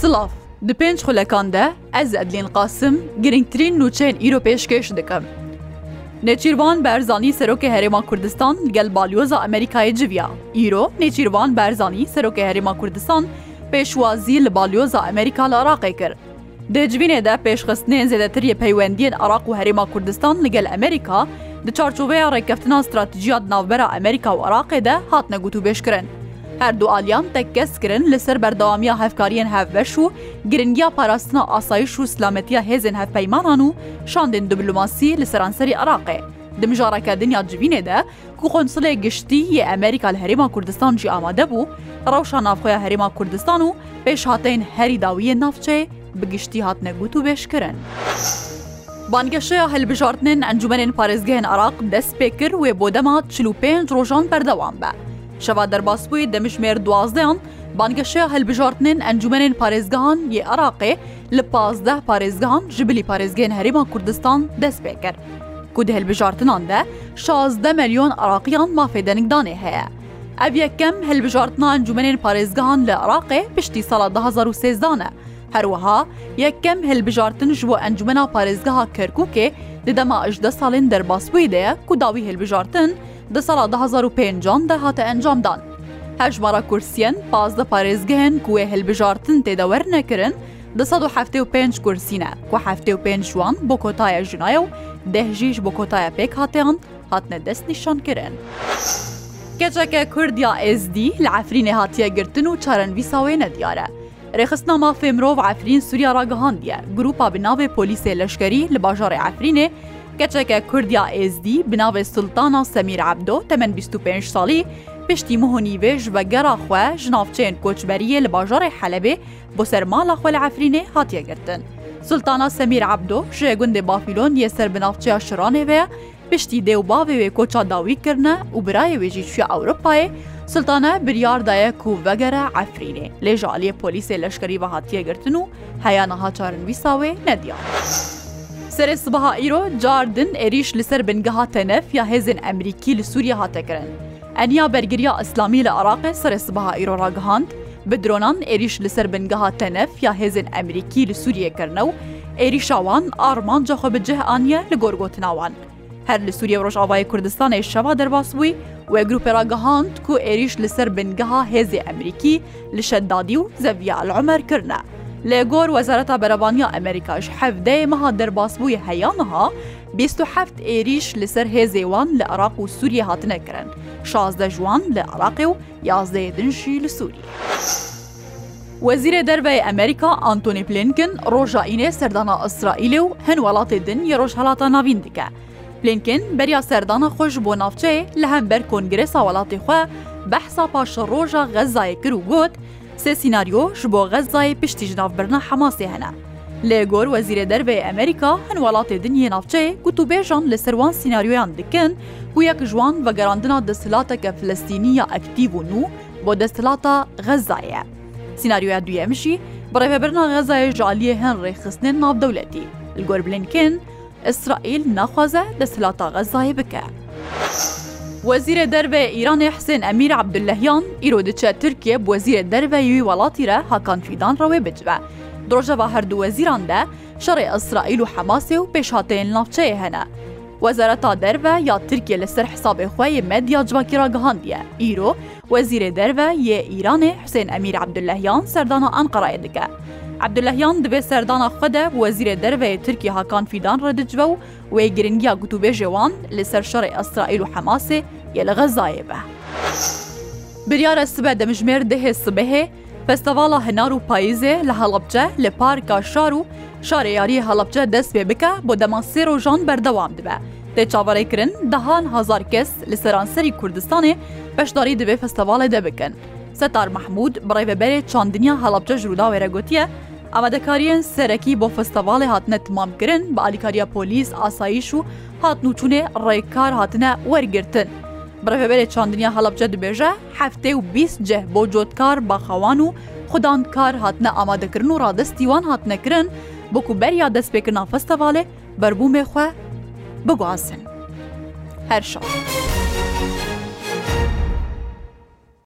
Silav, di pênc xulekan de ez Edlîn Qasim girîngtirîn nûçeyên îro pêşkêş dikim. Nêçîrvan Berzanî Serokê Herêma Kurdistan li gel Balyoza Amerîkayê civiya. Îro Nêçîrvan Berzanî Serokê Herêma Kurdistan pêşwazî li Balyoza Amerîka li Iraqê kir. Di civînê de pêşxistinên zêdetir yê peywendiyên Iraq û Herêma Kurdistan li gel Amerîka di çarçoveya rêkeftina stratîjiya di navbera Amerîka û Iraqê de hatine gotûbêjkirin. Her du aliyan tekkes kirin li ser berdewamiya hevkariyên hevbeş û giringiya parastina asayîş û silametiya hêzên hevpeymanan û şandên diplomasî li seranserî Iraqê. Di mijareke din ya civînê de Ku Qonsilê Giştî yê Amerîka li Herêma Kurdistan jî amade bû, rewşa navxweya Herêma Kurdistan û pêşhateyên herî dawî yên navçeyê bi giştî hatine gotûbêjkirin. Bangeşeya hilbijartinên Encûmenên Parêzgehên Iraq dest pê kir wê bo dema çil û pênc rojan berdewam be. Şeva derbasbûyê demijimêr duwazdeyan, bangeşeya hilbijartinên Encûmenên Parêzgehan yê Iraqê li pazdeh parêzgehan ji bilî parêzgehên Herêma Kurdistan dest pê kir ku di hilbijartinan de şazdeh melyon Iraqiyan mafê dengdanê heye. Ev yekem hilbijartina encûmenên parêzgehan li Iraqê piştî sala du hezar û sêzdeh ne. Her wiha yekem hilbijartin ji bo encûmena parêzgeha Kerkûkê di dema ejdeh salên derbasbûyî de ye ku dawî hilbijartin Di sala du hezar û pênc an de hate encamdan. Hejmara kursiyên pazdeh parêzgehên ku wê hilbijartin tê de werine kirin di sed û heftê û pênc kursî ne ku heftê û pênc ji wan bo kotaya jina ye û deh jî ji bo kotaya pêkhateyan hatine destnîşankirin. Keçeke Kurd ya Êzdî li Efrînê hatiye girtin û çarenivîsa wê nediyar e. Rêxistina Mafê Mirov Efrîn Sûriya ragihandiye, grûpa bi navê Polîsê Leşkerî li bajarê Efrînê keçeke Kurd ya Êzdî bi navê Sultana Semîr Ebdo temen bîst û pênc salî piştî muh û nîvê ji be gera xwe ji navçeyên koçberiyê li bajarê Helebê bo ser mala xwe li Efrînê hatiye girtin. Sultana Semîr Ebdo ji gundê Bafîlon yê ser bi navçeya Şiranê ve ye, Piştî dê û bavê wê koça dawî kirine û birayê wê jî çûye Ewropayê, Sultane biryar daye ku vegere Efrînê. Lê ji aliyê polîsê leşkerî ve hatiye girtin û heya niha çarenivîsa wê ne diyar e. Serê sibeha îro car din êrîş li ser bingeha tenef ya hêzên Emerîkî li Sûriyê hate kirin. Eniya Bergiriya Îslamî li Iraqê serê sibeha îro ragihand, bi dronan êrîş li ser bingeha tenef ya hêzên Emerîkî li Sûriyê kirine û êrîşa wan armanca xwe bi cih aniye li gor gotina wan. Her li Sûriyê û Rojavayê Kurdistanê şeva derbas bûy wê grûpê ragihand ku êrîş li ser bingeha hêzê Emerîkî li Şeddadî û Zeviya El Umer kirine. Lê gor Wezareta Berebaniya Emerîka ji hevdeyê meha derbasbûyê heya niha Bîst û heft êrîş li ser hêzê wan li Iraq û Sûriyê hatine kirin, şazdeh ji wan li Iraqê û yazdeyê din jî li Sûriyê. Wezîrê Derve yê Amerîka Antony Blinken roja Înê serdana Îsraîlê û hin welatê din yê Rojhilata Navîn dike. Blinken beriya serdana xwe ji bo navçeyê li hember Kongresa welatê xwe behsa paşeroja Xezzayê kir û got, Sê sînaryo ji bo Xezzayê piştî ji nav birina Hemasê hene. Li gor Wezîrê Derve yê Amerîka, hin welatê din yê navçeyê gotûbêjan li ser wan sînaryoyan dikin ku yek ji wan vegerandina desthilateke Filistînî ya aktîv û nû bo desthilata Xezzayê ye. Sînaryoya duyem jî bi rêvebirina Xezzayê ji aliyê hin rêxistinên navdewletî, li gor Blinken, Îsraîl naxwaze desthilata Xezzayê bike. Wezîrê Derve yê Îranê Hisên Emîr Ebdulehyan îro diçe Tirkiye bi Wezîrê Derve yê wî welatî re Hakan Fîdan re wê bicive. Di rojeva her du wezîran de şerê Îsraîl û Hemasê û pêşhateyên li navçeyê hene. Wezareta Derve ya Tirkiye li ser hisabê xwe yê medya civakî ragihandiye, îro Wezîrê Derve yê Îranê Husên Emîr Ebdulehyan serdana Enqerayê dike. Ebdulehyan di vê serdana xwe de bi Wezîrê Derveyê Tirkî Hakan Fîdan re dicive û wê giringiya gotûbêjê wan li ser şerê Îsraîl û Hemasê yê li Xezayê be. Biryare sibe demjimêr dehê sibehê, Festevala Hinar û Payîzê li Helebce li Parka Şar û Şarê Yarîyê Helebce dest pê bike bo dema sê rojan berdewam dibe. Tê çaverêkirin dehan hezar kes li seranserî Kurdistanê beşdarî di vê festevalê de bikin. Setar Mehmûd, birêveberê Çandiniya Helebce ji Rûdawê re gotiye, Amadekariyên serekî bo festevalê hatine timamkirin, bi alîkariya polîs, asayîş û hatnûçûnê rêkar hatine wergirtin. Birêveberê Çandiniya Helebce dibêje, Heftê û bîst cih bo cotkar, baxawan û xwedandkar hatine amadekirin û radestî wan hatine kirin bo ku beriya destpêkirina festîvalê berbûmê xwe bigwazin. Her şer.